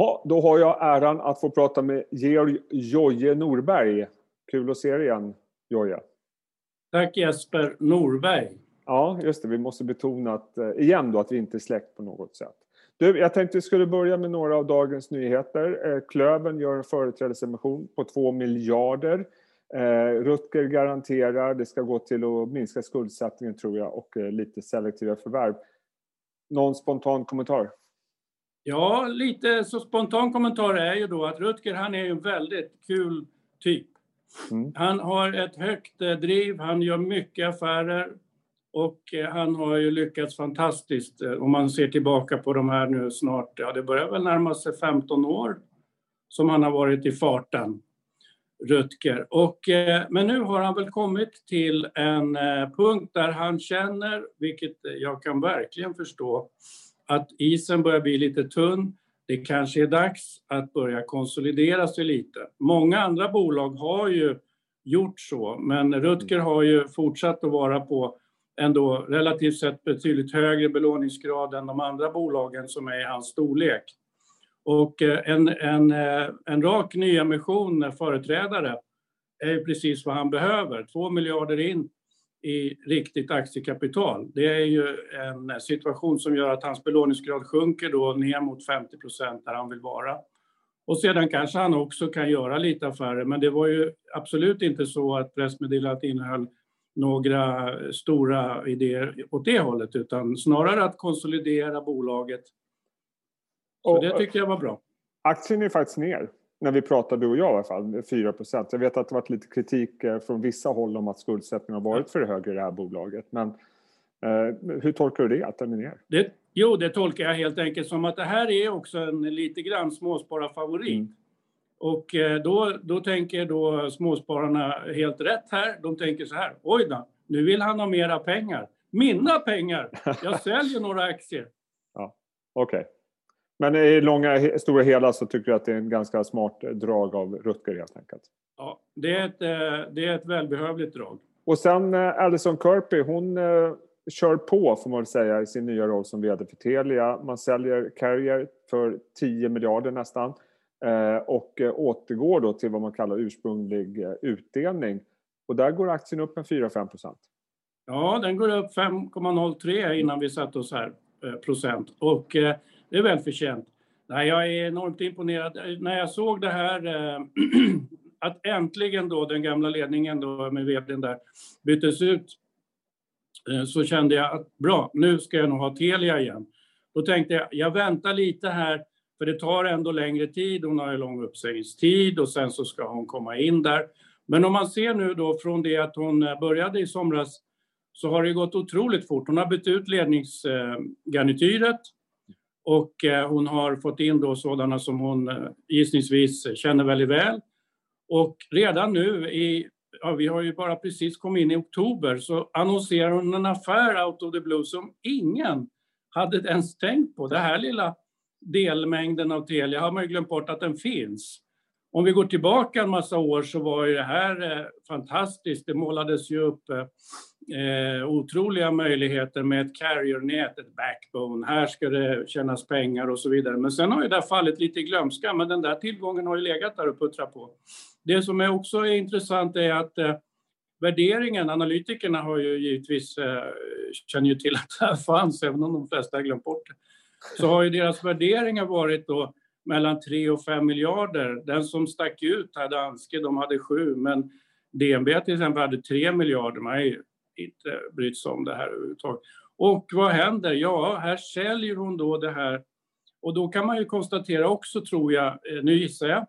Ha, då har jag äran att få prata med Georg Joje Norberg. Kul att se dig igen, Joje. Tack Jesper Norberg. Ja, just det. Vi måste betona att, eh, igen då, att vi inte är släkt på något sätt. Du, jag tänkte vi skulle börja med några av dagens nyheter. Eh, Klöven gör en företrädesemission på 2 miljarder. Eh, Rutger garanterar det ska gå till att minska skuldsättningen tror jag och lite selektiva förvärv. Någon spontan kommentar? Ja, lite så spontan kommentar är ju då att Rutger han är ju en väldigt kul typ. Mm. Han har ett högt driv, han gör mycket affärer och eh, han har ju lyckats fantastiskt eh, om man ser tillbaka på de här nu snart, ja det börjar väl närma sig 15 år som han har varit i farten, Rutger. Och, eh, men nu har han väl kommit till en punkt där han känner, vilket jag kan verkligen förstå, att isen börjar bli lite tunn. Det kanske är dags att börja konsolidera sig lite. Många andra bolag har ju gjort så, men Rutger har ju fortsatt att vara på ändå relativt sett betydligt högre belåningsgrad än de andra bolagen som är i hans storlek. Och eh, en, en, eh, en rak nyemission företrädare är precis vad han behöver. Två miljarder in i riktigt aktiekapital. Det är ju en situation som gör att hans belåningsgrad sjunker då ner mot 50 procent där han vill vara. Och sedan kanske han också kan göra lite affärer, men det var ju absolut inte så att pressmeddelandet innehöll några stora idéer åt det hållet utan snarare att konsolidera bolaget. Så och, det tycker jag var bra. Aktien är faktiskt ner när vi pratar du och jag i alla fall, 4% Jag vet att det varit lite kritik eh, från vissa håll om att skuldsättningen har varit för hög i det här bolaget. Men eh, hur tolkar du det, att den är ner? Det, jo, det tolkar jag helt enkelt som att det här är också en lite grann småspararfavorit. Mm. Och eh, då, då tänker då småspararna helt rätt här. De tänker så här, oj då, nu vill han ha mera pengar. Mina pengar! Jag säljer några aktier. Ja, Okej. Okay. Men i långa, stora hela så tycker du att det är en ganska smart drag av Rutger helt enkelt? Ja, det är ett, eh, det är ett välbehövligt drag. Och sen eh, Alison Kirby, hon kör på får man väl säga i sin nya roll som VD för Telia. Man säljer Carrier för 10 miljarder nästan. Eh, och eh, återgår då till vad man kallar ursprunglig eh, utdelning. Och där går aktien upp med 4-5 procent. Ja, den går upp 5,03 innan vi satte oss här procent och det är välförtjänt. Nej, jag är enormt imponerad. Eh, när jag såg det här eh, att äntligen då den gamla ledningen då med vdn där byttes ut eh, så kände jag att bra, nu ska jag nog ha Telia igen. Då tänkte jag, jag väntar lite här för det tar ändå längre tid, hon har ju lång uppsägningstid och sen så ska hon komma in där. Men om man ser nu då från det att hon började i somras så har det gått otroligt fort. Hon har bytt ut ledningsgarnityret och eh, hon har fått in då sådana som hon eh, gissningsvis känner väldigt väl. Och redan nu i, ja, vi har ju bara precis kommit in i oktober, så annonserar hon en affär out of the blue som ingen hade ens tänkt på. Det här lilla delmängden av Telia har man ju glömt bort att den finns. Om vi går tillbaka en massa år så var ju det här eh, fantastiskt. Det målades ju upp eh, eh, otroliga möjligheter med ett carrier-nät, ett backbone. Här ska det tjänas pengar och så vidare. Men sen har ju det fallit lite i glömska, men den där tillgången har ju legat där och puttrat på. Det som är också är intressant är att eh, värderingen, analytikerna har ju givetvis, eh, känner ju till att det här fanns, även om de flesta har glömt bort det så har ju deras värderingar varit då mellan 3 och 5 miljarder. Den som stack ut hade Danske, de hade 7, men DNB till exempel hade 3 miljarder. Man är ju inte brytt sig om det här överhuvudtaget. Och vad händer? Ja, här säljer hon då det här och då kan man ju konstatera också, tror jag, eh, nu gissar jag,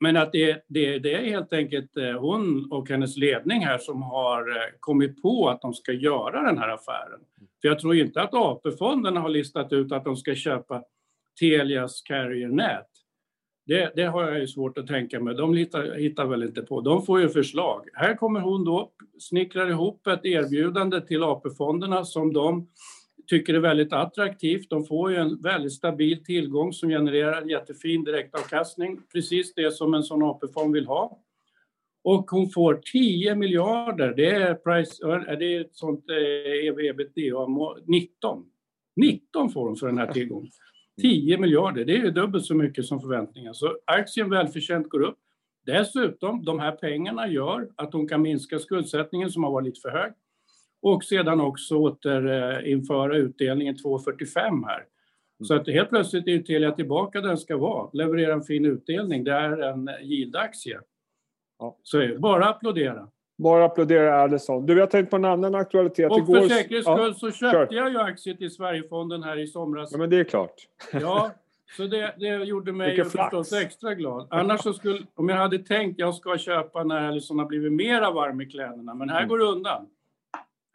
men att det, det, det, är helt enkelt eh, hon och hennes ledning här som har eh, kommit på att de ska göra den här affären. För jag tror inte att AP-fonderna har listat ut att de ska köpa Telias carrier-nät. Det, det, har jag ju svårt att tänka mig. De hittar, hittar väl inte på. De får ju förslag. Här kommer hon då snickrar ihop ett erbjudande till AP-fonderna som de tycker är väldigt attraktivt. De får ju en väldigt stabil tillgång som genererar en jättefin direktavkastning. Precis det som en sån AP-fond vill ha. Och hon får 10 miljarder. Det är, price, är ett sånt ev ebitda 19. 19 får hon för den här tillgången. 10 miljarder, det är dubbelt så mycket som förväntningarna. Så aktien välförtjänt går upp. Dessutom, de här pengarna gör att hon kan minska skuldsättningen som har varit lite för hög och sedan också återinföra utdelningen 2,45 här. Så att helt plötsligt är Telia tillbaka där den ska vara, levererar en fin utdelning. Det är en yield-aktie. Ja. Så bara applådera. Bara applådera Allison. Du, jag tänkte på en annan aktualitet. Och Igår... för säkerhets skull ja, så köpte kör. jag ju aktier till Sverigefonden här i somras. Ja, men det är klart. Ja, så det, det gjorde mig ju förstås extra glad. Annars så skulle, om jag hade tänkt jag ska köpa när Allison har blivit mera varm i kläderna, men här mm. går det undan.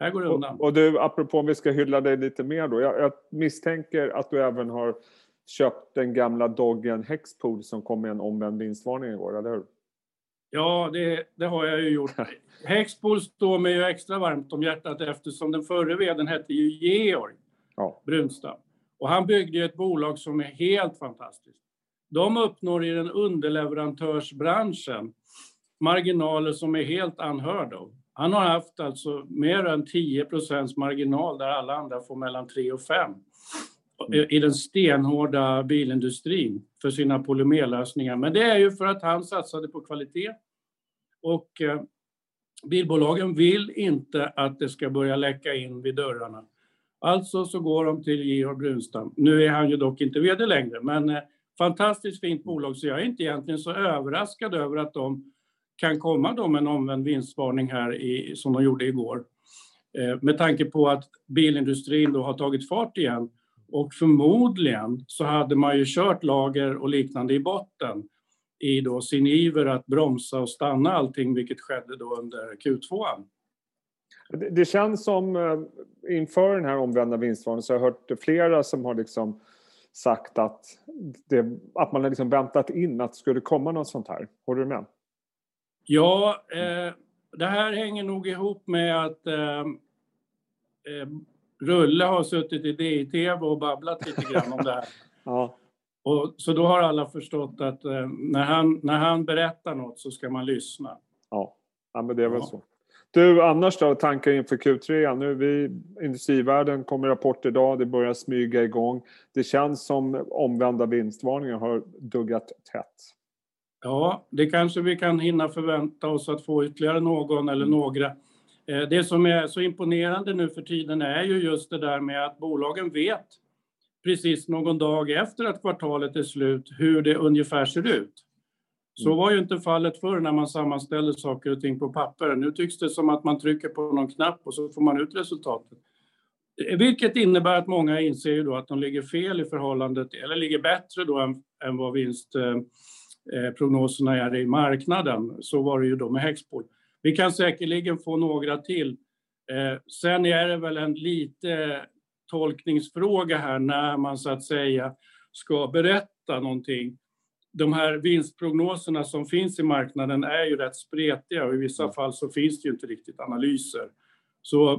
Här går det undan. Och, och, du, apropå om vi ska hylla dig lite mer då. Jag, jag, misstänker att du även har köpt den gamla doggen Hexpool som kom med en omvänd vinstvarning igår, eller hur? Ja, det, det har jag ju gjort. Hexpool står mig ju extra varmt om hjärtat eftersom den förre vdn hette ju Georg ja. Brunstam. Och han byggde ett bolag som är helt fantastiskt. De uppnår i den underleverantörsbranschen marginaler som är helt unheard of. Han har haft alltså mer än 10% marginal där alla andra får mellan 3 och 5 Mm. i den stenhårda bilindustrin för sina polymerlösningar. Men det är ju för att han satsade på kvalitet. Och eh, bilbolagen vill inte att det ska börja läcka in vid dörrarna. Alltså så går de till Georg Brunstam. Nu är han ju dock inte vd längre, men eh, fantastiskt fint bolag så jag är inte egentligen så överraskad över att de kan komma då med en omvänd vinstvarning här i, som de gjorde igår. Eh, med tanke på att bilindustrin då har tagit fart igen och förmodligen så hade man ju kört lager och liknande i botten i då sin iver att bromsa och stanna allting, vilket skedde då under Q2. Det, känns som eh, inför den här omvända vinstvarningen så har jag hört flera som har liksom sagt att, det, att man har liksom väntat in att det skulle komma något sånt här. Håller du med? Ja, eh, det här hänger nog ihop med att eh, eh Rulle har suttit i DI-TV och babblat lite grann om det här. ja. och, så då har alla förstått att eh, när, han, när han berättar något så ska man lyssna. Ja, ja men det är väl ja. så. Du, annars då, tankar inför Q3? Nu vi, industrivärlden kommer rapport idag, det börjar smyga igång. Det känns som omvända vinstvarningar har duggat tätt. Ja, det kanske vi kan hinna förvänta oss att få ytterligare någon eller några. Eh, det som är så imponerande nu för tiden är ju just det där med att bolagen vet precis någon dag efter att kvartalet är slut hur det ungefär ser ut. Så var ju inte fallet förr när man sammanställde saker och ting på papper. Nu tycks det som att man trycker på någon knapp och så får man ut resultatet. Eh, vilket innebär att många inser ju då att de ligger fel i förhållandet, eller ligger bättre då än, än vad vinst eh, Eh, är i marknaden. Så var det ju då med Hexpol. Vi kan säkerligen få några till. Eh, sen är det väl en lite tolkningsfråga här när man så att säga ska berätta någonting. De här vinstprognoserna som finns i marknaden är ju rätt spretiga och i vissa mm. fall så finns det ju inte riktigt analyser. Så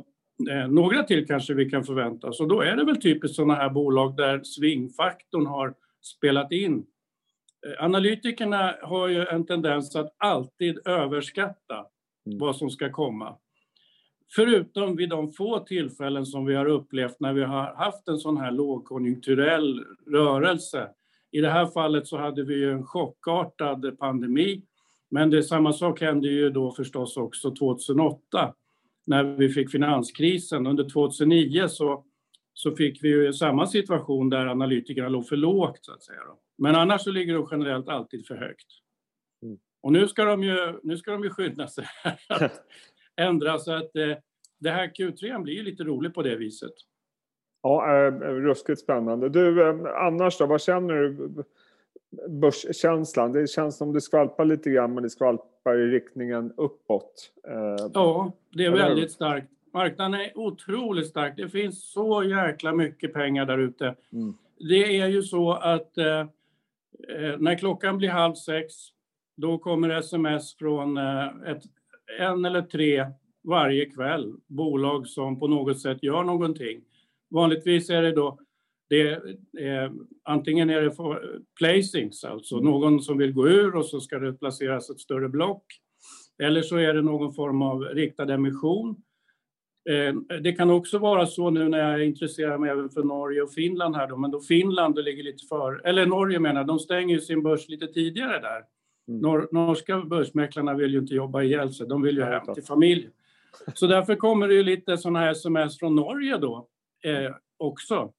eh, några till kanske vi kan förvänta oss och då är det väl typiskt sådana här bolag där svingfaktorn har spelat in Eh, analytikerna har ju en tendens att alltid överskatta. Vad som ska komma. Förutom vid de få tillfällen som vi har upplevt när vi har haft en sån här lågkonjunkturell rörelse. I det här fallet så hade vi en chockartad pandemi. Men det samma sak hände ju då förstås också 2008 när vi fick finanskrisen. Under 2009 så så fick vi ju samma situation där analytikerna låg för lågt så att säga. Då. Men annars så ligger de generellt alltid för högt. Mm. Och nu ska de ju, nu ska de ju skynda sig att ändra så att eh, det här Q3 blir ju lite roligt på det viset. Ja, eh, ruskigt spännande. Du, eh, annars då, vad känner du? Börskänslan, det känns som det skvalpar lite grann men det skvalpar i riktningen uppåt. Eh, ja, det är väldigt starkt. Marknaden är otroligt stark. Det finns så jäkla mycket pengar där ute. Mm. Det är ju så att eh, eh, när klockan blir halv sex, då kommer sms från eh, ett, en eller tre varje kväll. Bolag som på något sätt gör någonting. Vanligtvis är det då det, är, antingen är det placings, alltså någon som vill gå ur och så ska det placeras ett större block. Eller så är det någon form av riktad emission eh, det kan också vara så nu när jag intresserar mig även för Norge och Finland här då, men då Finland ligger lite för, eller Norge menar de stänger ju sin börs lite tidigare där. Mm. Nor norska börsmäklarna vill ju inte jobba ihjäl sig, de vill ju hem till familj. Så därför kommer det ju lite sådana här sms från Norge då eh, också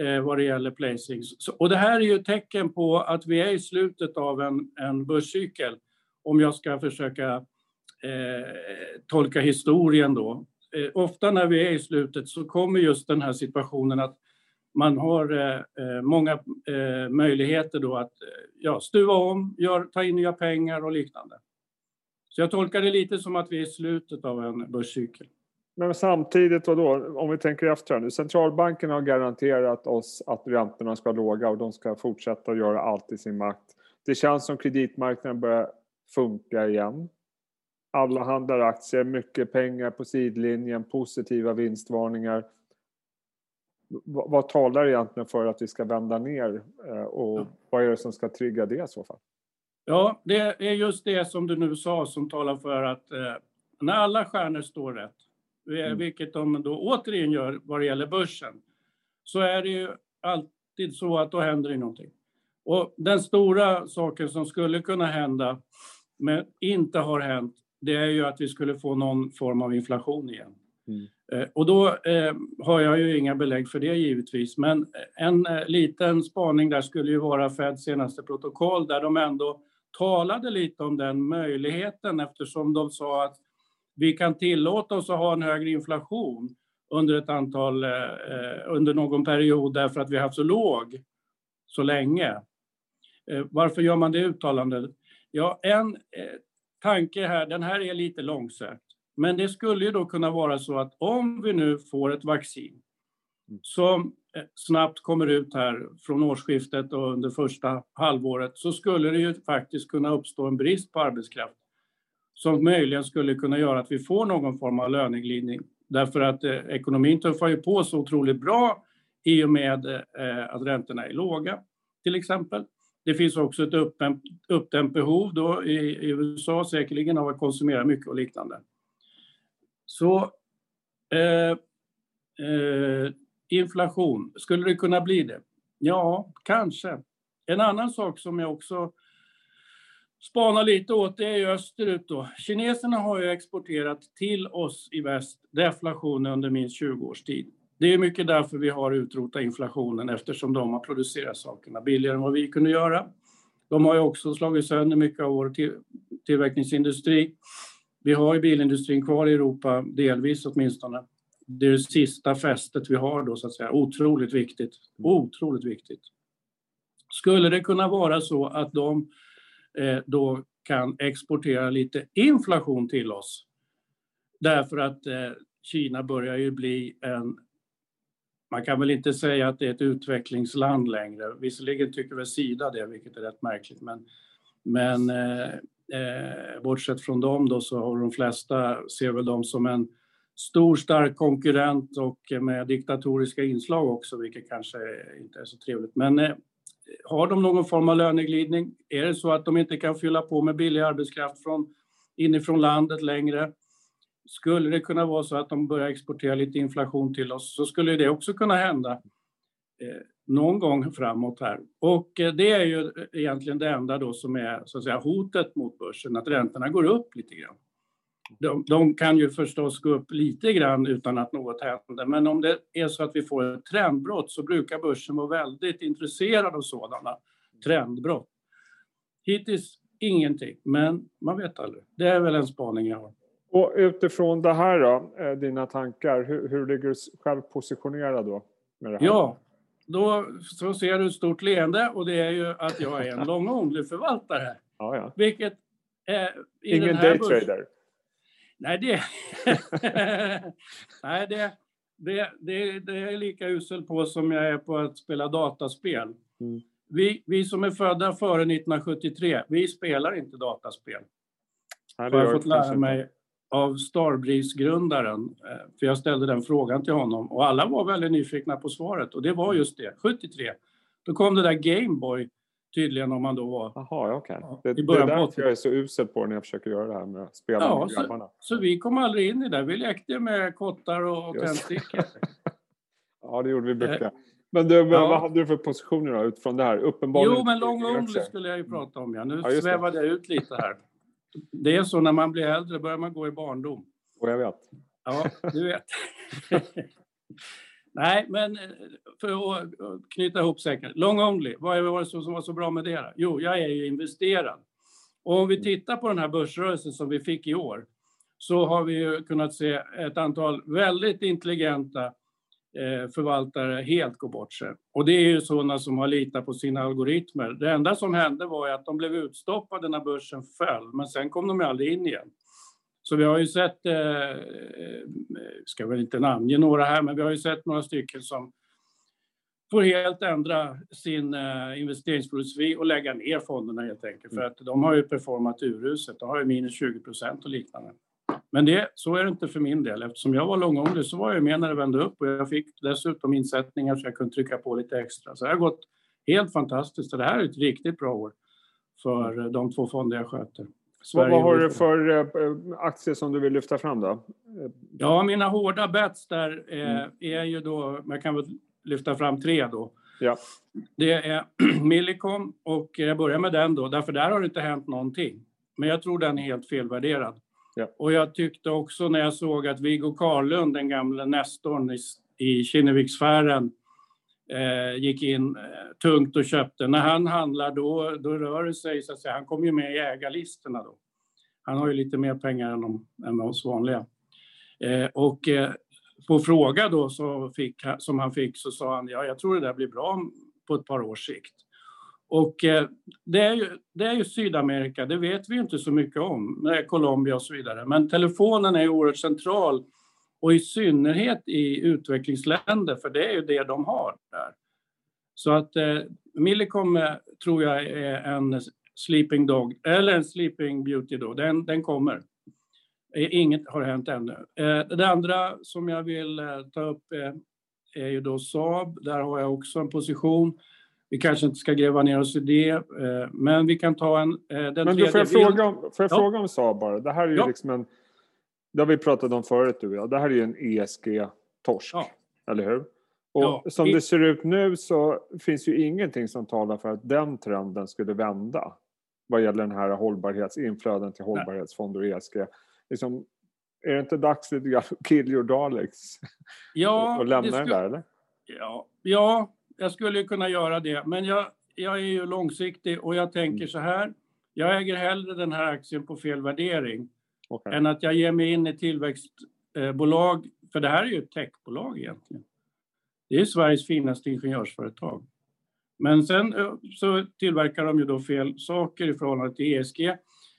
eh, vad det gäller placings. Så, och det här är ju tecken på att vi är i slutet av en, en börscykel om jag ska försöka eh, tolka historien då. Eh, ofta när vi är i slutet så kommer just den här situationen att man har eh, eh, många eh, möjligheter då att eh, ja, stuva om, gör, ta in nya pengar och liknande. Så jag tolkar det lite som att vi är i slutet av en börscykel. Men samtidigt, då, om vi tänker efter nu, centralbanken har garanterat oss att räntorna ska vara låga och de ska fortsätta att göra allt i sin makt. Det känns som kreditmarknaden börjar funka igen. Alla handlar aktier, mycket pengar på sidlinjen, positiva vinstvarningar. Vad talar egentligen för att vi ska vända ner eh, och vad är det som ska trigga det i så fall? Ja, det är just det som du nu sa som talar för att eh, när alla stjärnor står rätt, mm. vilket de då återigen gör vad det gäller börsen, så är det ju alltid så att då händer det någonting. Och den stora saken som skulle kunna hända, men inte har hänt, det är ju att vi skulle få någon form av inflation igen. Mm. Eh, och då eh, har jag ju inga belägg för det givetvis, men en eh, liten spaning där skulle ju vara Feds senaste protokoll där de ändå talade lite om den möjligheten eftersom de sa att vi kan tillåta oss att ha en högre inflation under ett antal, eh, eh under någon period därför att vi har haft så låg så länge. Eh, varför gör man det uttalandet? Ja, en tanke här, den här är lite långsökt, men det skulle ju då kunna vara så att om vi nu får ett vaccin som eh, snabbt kommer ut här från årsskiftet och under första halvåret så skulle det ju faktiskt kunna uppstå en brist på arbetskraft som möjligen skulle kunna göra att vi får någon form av löneglidning. Därför att eh, ekonomin tuffar ju på så otroligt bra i och med eh, att räntorna är låga, till exempel. Det finns också ett uppdämt, uppdämt behov då i, i, USA säkerligen av att konsumera mycket och liknande. Så eh, eh, inflation, skulle det kunna bli det? Ja, kanske. En annan sak som jag också spanar lite åt det är ju österut då. Kineserna har ju exporterat till oss i väst deflation under minst 20 års tid. Det är mycket därför vi har utrotat inflationen eftersom de har producerat sakerna billigare än vad vi kunde göra. De har ju också slagit sönder mycket av vår tillverkningsindustri. Vi har ju bilindustrin kvar i Europa, delvis åtminstone. Det är det sista fästet vi har då så att säga. Otroligt viktigt. Otroligt viktigt. Skulle det kunna vara så att de eh, då kan exportera lite inflation till oss därför att eh, Kina börjar ju bli en man kan väl inte säga att det är ett utvecklingsland längre. Visserligen tycker väl Sida det, vilket är rätt märkligt, men, men eh, eh, bortsett från dem då så har de flesta ser väl dem som en stor stark konkurrent och med diktatoriska inslag också, vilket kanske inte är så trevligt. Men eh, har de någon form av löneglidning? Är det så att de inte kan fylla på med billig arbetskraft från inifrån landet längre? Skulle det kunna vara så att de börjar exportera lite inflation till oss så skulle det också kunna hända eh, någon gång framåt här. Och eh, det är ju egentligen det enda då som är så att säga, hotet mot börsen, att räntorna går upp lite grann. De, de, kan ju förstås gå upp lite grann utan att något händer, men om det är så att vi får ett trendbrott så brukar börsen vara väldigt intresserad av sådana trendbrott. Hittills ingenting, men man vet aldrig. Det är väl en spaning jag har. Och utifrån det här då, eh, dina tankar, hur, hur ligger du själv positionerad då? Med det här? Ja, då så ser du ett stort leende och det är ju att jag är en lång förvaltare. Ja, ja. Vilket är Ingen daytrader? Nej, det... Nej, det, det, det, det är lika usel på som jag är på att spela dataspel. Mm. Vi, vi som är födda före 1973, vi spelar inte dataspel. Nej, det har jag fått lära mig av Starbreeze-grundaren, eh, för jag ställde den frågan till honom och alla var väldigt nyfikna på svaret och det var just det, 73. Då kom det där Gameboy tydligen om man då var... Jaha. Okay. Ja, det, i det är början därför jag är så usel på när jag försöker göra det här med spela Ja, med så- grabbarna. Så vi kom aldrig in i det. Vi lekte med kottar och tändstickor. Ja, det gjorde vi mycket. Men du, Eh, ja. vad hade du för positioner då, utifrån det här? Uppenbarligen... Jo, men only aktier. skulle jag ju prata om. Ja. Nu Ja, det. svävade jag ut lite här. Det är så när man blir äldre börjar man gå i barndom. Och jag vet. Ja, du vet. Nej, men eh, för att knyta ihop säkert. Long only, vad var det som var så bra med det? Jo, jag är ju investerad. Och om vi tittar på den här börsrörelsen som vi fick i år så har vi kunnat se ett antal väldigt intelligenta eh, förvaltare helt gå bort sig. Och det är ju sådana som har litat på sina algoritmer. Det enda som hände var att de blev utstoppade när börsen föll, men sen kom de aldrig in igen. Så vi har ju sett, eh, eh, ska väl inte namnge några här, men vi har ju sett några stycken som får helt ändra sin eh, investeringsfilosofi och lägga ner fonderna helt enkelt. För att de har ju performat uruset, de har ju minus 20 procent och liknande. Men det, så är det inte för min del. Eftersom jag var långårig så var jag med när det vände upp och jag fick dessutom insättningar så jag kunde trycka på lite extra. Så det har gått helt fantastiskt och det här är ett riktigt bra år för de två fonder jag sköter. Vad, Sverige vad har du för eh, aktier som du vill lyfta fram då? Ja, mina hårda bets där eh, är ju då, jag kan väl lyfta fram tre då. Ja. Det är Millicom och jag börjar med den då, därför där har det inte hänt någonting. Men jag tror den är helt felvärderad. Ja. Och jag tyckte också när jag såg att Viggo Karlund, den gamla nestorn i, i Kinnevikssfären, eh, gick in eh, tungt och köpte. När han handlar då, då rör det sig, så att säga, han kommer ju med i ägarlistorna då. Han har ju lite mer pengar än, de, än oss vanliga. Eh, och eh, på fråga då så fick, som han fick så sa han ja, jag tror det där blir bra på ett par års sikt. Och eh, det, är ju, det är ju Sydamerika, det vet vi ju inte så mycket om, med Colombia och så vidare. Men telefonen är ju oerhört central och i synnerhet i utvecklingsländer, för det är ju det de har där. Så att eh, Millicom eh, tror jag är en sleeping dog, eller en sleeping beauty då, den, den kommer. Inget har hänt ännu. Eh, Det andra som jag vill eh, ta upp eh, är ju då Saab. Där har jag också en position. Vi kanske inte ska gräva ner oss i det, eh, men vi kan ta en... eh, Den Men du, får jag, fråga om, får jag Ja. fråga om Saab bara? Det här är ju Ja. liksom en... Det har vi pratat om förut du och jag. Det här är ju en ESG-torsk. Ja. Eller hur? Och som det ser ut nu så finns ju ingenting som talar för att den trenden skulle vända. Vad gäller den här hållbarhetsinflöden till hållbarhetsfonder och ESG. Liksom, är det inte dags lite grann att kill your darlings? Ja, och lämna den där eller? Ja, ja, jag skulle kunna göra det. Men jag, jag är ju långsiktig och jag tänker Mm. så här. Jag äger hellre den här aktien på fel värdering Okej. än att jag ger mig in i tillväxtbolag. För det här är ju ett techbolag egentligen. Det är Sveriges finaste ingenjörsföretag. Men sen eh, så tillverkar de ju då fel saker i förhållande till ESG.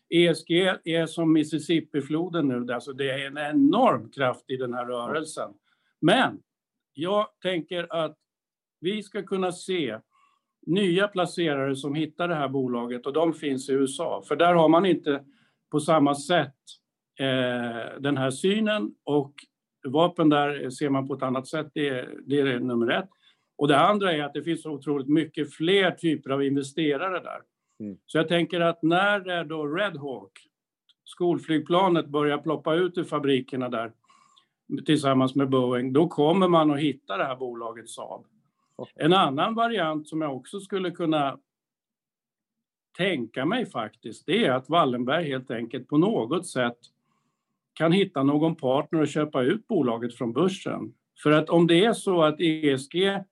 ESG är som Mississippifloden nu, alltså det är en enorm kraft i den här rörelsen. Men jag tänker att vi ska kunna se nya placerare som hittar det här bolaget och de finns i USA. För där har man inte på samma sätt eh, den här synen och vapen där ser man på ett annat sätt. Det är, det är nummer ett. Och det andra är att det finns otroligt mycket fler typer av investerare där. Mm. Så jag tänker att när då Red Hawk, skolflygplanet, börjar ploppa ut ur fabrikerna där tillsammans med Boeing, då kommer man att hitta det här bolaget Saab. En annan variant som jag också skulle kunna tänka mig faktiskt, det är att Wallenberg helt enkelt på något sätt kan hitta någon partner och köpa ut bolaget från börsen. För att om det är så att ESG eh,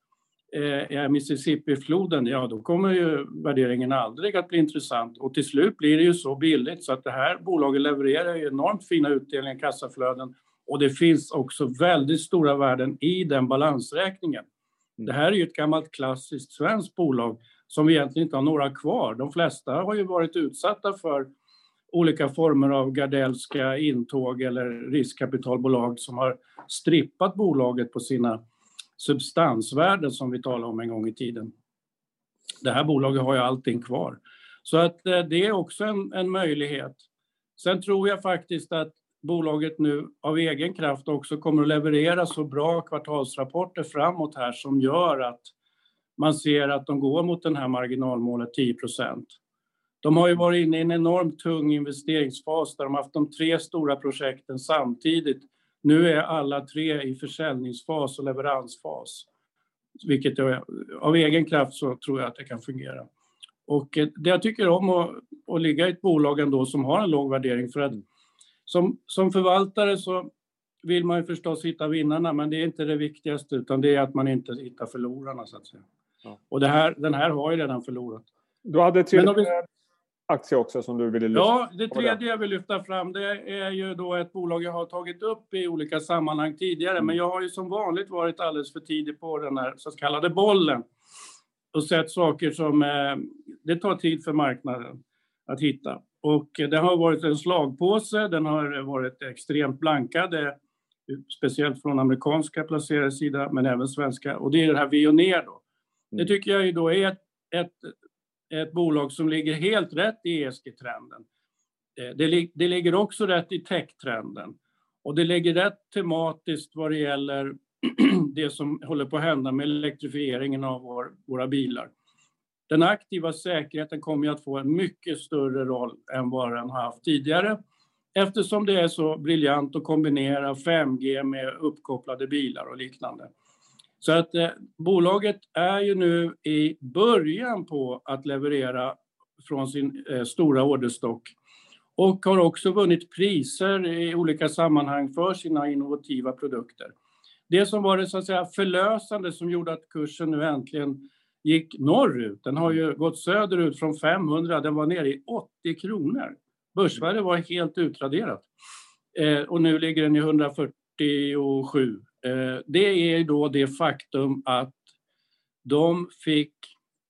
är Mississippi-floden, ja då kommer ju värderingen aldrig att bli intressant. Och till slut blir det ju så billigt så att det här bolaget levererar ju enormt fina utdelningar, kassaflöden och det finns också väldigt stora värden i den balansräkningen. Det här är ju ett gammalt klassiskt svenskt bolag som vi egentligen inte har några kvar. De flesta har ju varit utsatta för olika former av gardellska intåg eller riskkapitalbolag som har strippat bolaget på sina substansvärden som vi talade om en gång i tiden. Det här bolaget har ju allting kvar. Så att eh, det är också en, en möjlighet. Sen tror jag faktiskt att bolaget nu av egen kraft också kommer att leverera så bra kvartalsrapporter framåt här som gör att man ser att de går mot den här marginalmålet 10% De har ju varit inne i en enormt tung investeringsfas där de haft de tre stora projekten samtidigt. Nu är alla tre i försäljningsfas och leveransfas. Vilket jag, av egen kraft så tror jag att det kan fungera. Och eh, det jag tycker om att, att ligga i ett bolag ändå som har en låg värdering för att mm som, som förvaltare så vill man ju förstås hitta vinnarna, men det är inte det viktigaste, utan det är att man inte hittar förlorarna, så att säga. Ja. Och det här, den här har ju redan förlorat. Du hade till vi... aktie också som du ville lyfta Ja, det tredje jag vill lyfta fram, det är ju då ett bolag jag har tagit upp i olika sammanhang tidigare, mm. men jag har ju som vanligt varit alldeles för tidig på den här så kallade bollen och sett saker som eh, det tar tid för marknaden att hitta. Och det har varit en slagpåse, den har varit extremt blankad, speciellt från amerikanska placerare sida, men även svenska. Och det är det här Veoneer då. Det mm. tycker jag då är ett, ett, ett bolag som ligger helt rätt i ESG-trenden. Eh, det, det ligger också rätt i tech-trenden. Och det ligger rätt tematiskt vad det gäller det som håller på att hända med elektrifieringen av vår, våra bilar. Den aktiva säkerheten kommer att få en mycket större roll än vad den har haft tidigare eftersom det är så briljant att kombinera 5G med uppkopplade bilar och liknande. Så att eh, bolaget är ju nu i början på att leverera från sin eh, stora orderstock och har också vunnit priser i olika sammanhang för sina innovativa produkter. Det som var det så att säga förlösande som gjorde att kursen nu äntligen gick norrut, den har ju gått söderut från 500, den var nere i 80 kronor. Börsvärdet var helt utraderat. Eh, och nu ligger den i 147. Eh, det är då det faktum att de fick,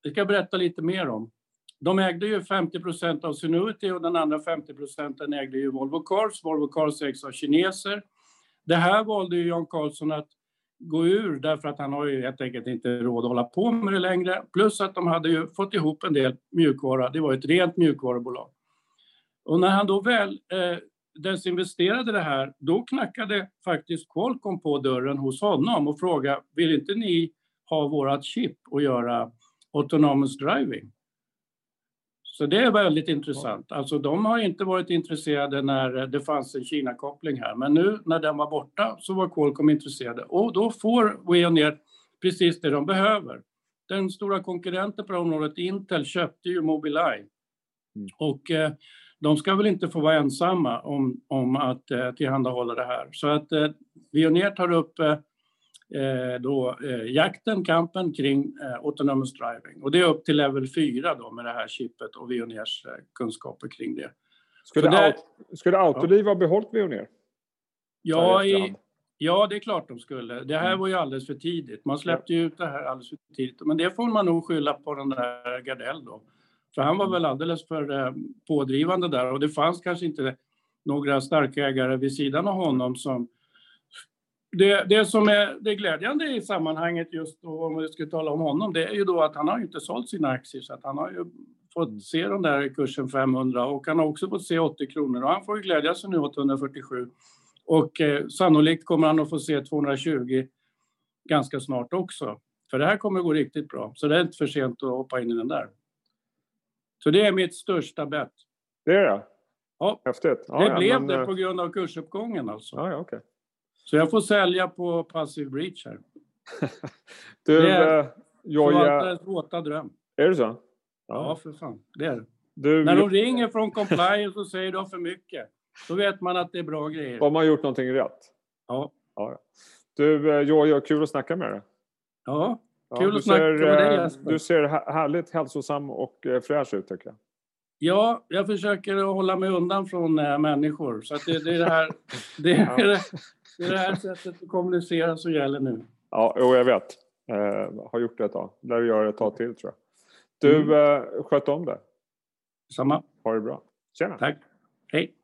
det ska jag berätta lite mer om. De ägde ju 50 procent av Zenuity och den andra 50 procenten ägde ju Volvo Cars. Volvo Cars ägs av kineser. Det här valde ju Jan Carlsson att gå ur därför att han har ju helt enkelt inte råd att hålla på med det längre. Plus att de hade ju fått ihop en del mjukvara. Det var ett rent mjukvarubolag. Och när han då väl eh, desinvesterade det här, då knackade faktiskt Qualcomm på dörren hos honom och frågade, vill inte ni ha vårat chip och göra autonomous driving? Så det är väldigt intressant. Alltså de har inte varit intresserade när det fanns en Kina-koppling här, men nu när den var borta så var Qualcomm intresserade och då får Veoneer precis det de behöver. Den stora konkurrenten på området, Intel, köpte ju Mobileye. Mm. Och eh, de ska väl inte få vara ensamma om, om att eh, tillhandahålla det här. Så att eh, Veoneer tar upp eh, eh, då, eh, jakten, kampen kring eh, autonomous driving. Och det är upp till level 4 då med det här chippet och Veoneers eh, kunskaper kring det. Skulle, det, skulle Autoliv ja. ha behållit Veoneer? Ja, i, ja, det är klart de skulle. Det här mm. var ju alldeles för tidigt. Man släppte ju ut det här alldeles för tidigt. Men det får man nog skylla på den där Gardell då. För han var väl alldeles för eh, pådrivande där och det fanns kanske inte några starka ägare vid sidan av honom som... Det, det som är det glädjande i sammanhanget just då, om vi ska tala om honom, det är ju då att han har inte sålt sina aktier så att han har ju fått mm. se den där kursen 500 och han har också fått se 80 kronor och han får ju glädja sig nu åt 147. Och eh, sannolikt kommer han att få se 220 ganska snart också. För det här kommer att gå riktigt bra, så det är inte för sent att hoppa in i den där. Så det är mitt största bett. Det är det? Ja. Häftigt. Ja, det ja, blev men... det eh, på grund av kursuppgången alltså. Ja, ja, okay. Så jag får sälja på passive breach här. du, det är uh, Joja... våta dröm. Är det så? Ja. ja, för fan. Det är det. Du... När de ringer från compliance och säger de för mycket, då vet man att det är bra grejer. Har man gjort någonting rätt? Ja. ja. Du, eh, Joja, kul att snacka med dig. Ja, Kul ja, att snacka med dig eh, Jesper. Du ser härligt hälsosam och eh, fräsch ut tycker jag. Ja, jag försöker hålla mig undan från äh, människor. Så det, det, är det, här, det, är det, det, är det här sättet att kommunicera som gäller nu. Ja, jo, jag vet. Uh, har gjort det ett tag. Lär göra det ett tag till tror jag. Du, mm. uh, sköt om det. Samma. Ha det bra. Tjena. Tack. Hej.